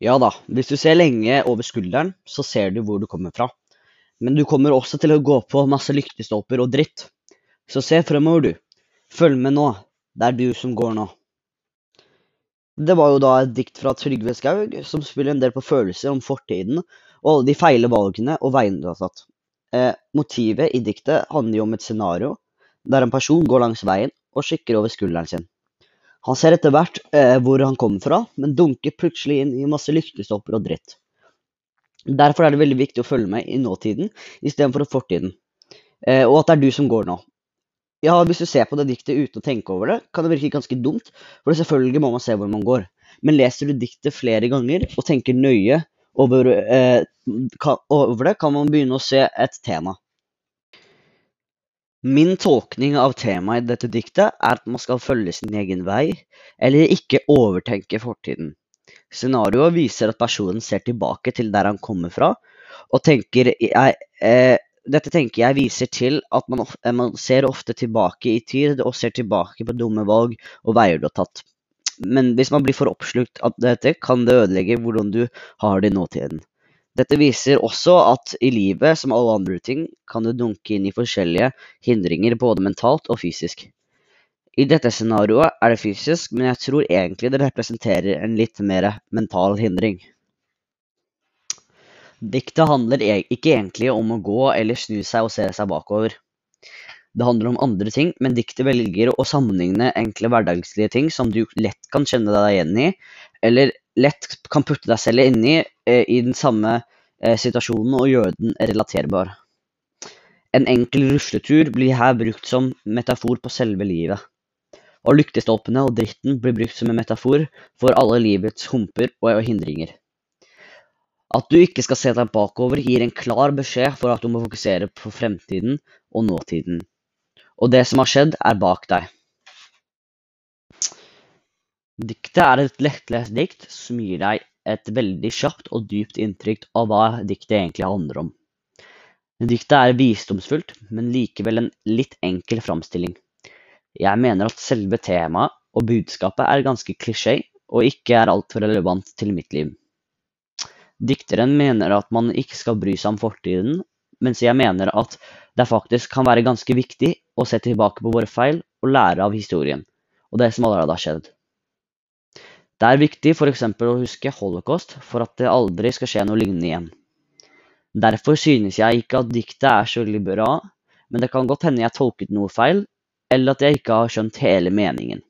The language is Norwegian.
Ja da, hvis du ser lenge over skulderen, så ser du hvor du kommer fra. Men du kommer også til å gå på masse lyktestolper og dritt. Så se fremover, du. Følg med nå. Det er du som går nå. Det var jo da et dikt fra Trygve Skaug, som spiller en del på følelser om fortiden og alle de feile valgene og veiene du har tatt. Eh, motivet i diktet handler jo om et scenario der en person går langs veien og kikker over skulderen sin. Han ser etter hvert eh, hvor han kommer fra, men dunker plutselig inn i masse lyktestolper og dritt. Derfor er det veldig viktig å følge med i nåtiden istedenfor fortiden, eh, og at det er du som går nå. Ja, Hvis du ser på det diktet uten å tenke over det, kan det virke ganske dumt, for selvfølgelig må man se hvor man går. Men leser du diktet flere ganger og tenker nøye over, eh, over det, kan man begynne å se et tema. Min tolkning av temaet i dette diktet er at man skal følge sin egen vei, eller ikke overtenke fortiden. Scenarioet viser at personen ser tilbake til der han kommer fra, og tenker jeg, eh, Dette tenker jeg viser til at man, eh, man, ser ofte tilbake i tid, og ser tilbake på dumme valg og veier du har tatt. Men hvis man blir for oppslukt av dette, kan det ødelegge hvordan du har det i nåtiden. Dette viser også at i livet, som alle andre ting, kan du dunke inn i forskjellige hindringer både mentalt og fysisk. I dette scenarioet er det fysisk, men jeg tror egentlig det representerer en litt mer mental hindring. Diktet handler e- ikke egentlig om å gå eller snu seg og se seg bakover. Det handler om andre ting, men diktet velger å sammenligne enkle hverdagslige ting som du lett kan kjenne deg igjen i, eller lett kan putte deg selv inn eh, i den samme eh, situasjonen og gjøre den relaterbar. En enkel rusletur blir her brukt som metafor på selve livet. Og lyktestolpene og dritten blir brukt som en metafor for alle livets humper og hindringer. At du ikke skal se deg bakover, gir en klar beskjed for at du må fokusere på fremtiden og nåtiden. Og det som har skjedd, er bak deg. Diktet er et lettlest dikt som gir deg et veldig kjapt og dypt inntrykk av hva diktet egentlig handler om. Diktet er visdomsfullt, men likevel en litt enkel framstilling. Jeg mener at selve temaet og budskapet er ganske klisjé, og ikke er altfor relevant til mitt liv. Dikteren mener at man ikke skal bry seg om fortiden, mens jeg mener at det faktisk kan være ganske viktig å se tilbake på våre feil og lære av historien, og det som allerede har skjedd. Det er viktig f.eks. å huske holocaust for at det aldri skal skje noe lignende igjen. Derfor synes jeg ikke at diktet er så veldig bra, men det kan godt hende jeg tolket noe feil, eller at jeg ikke har skjønt hele meningen.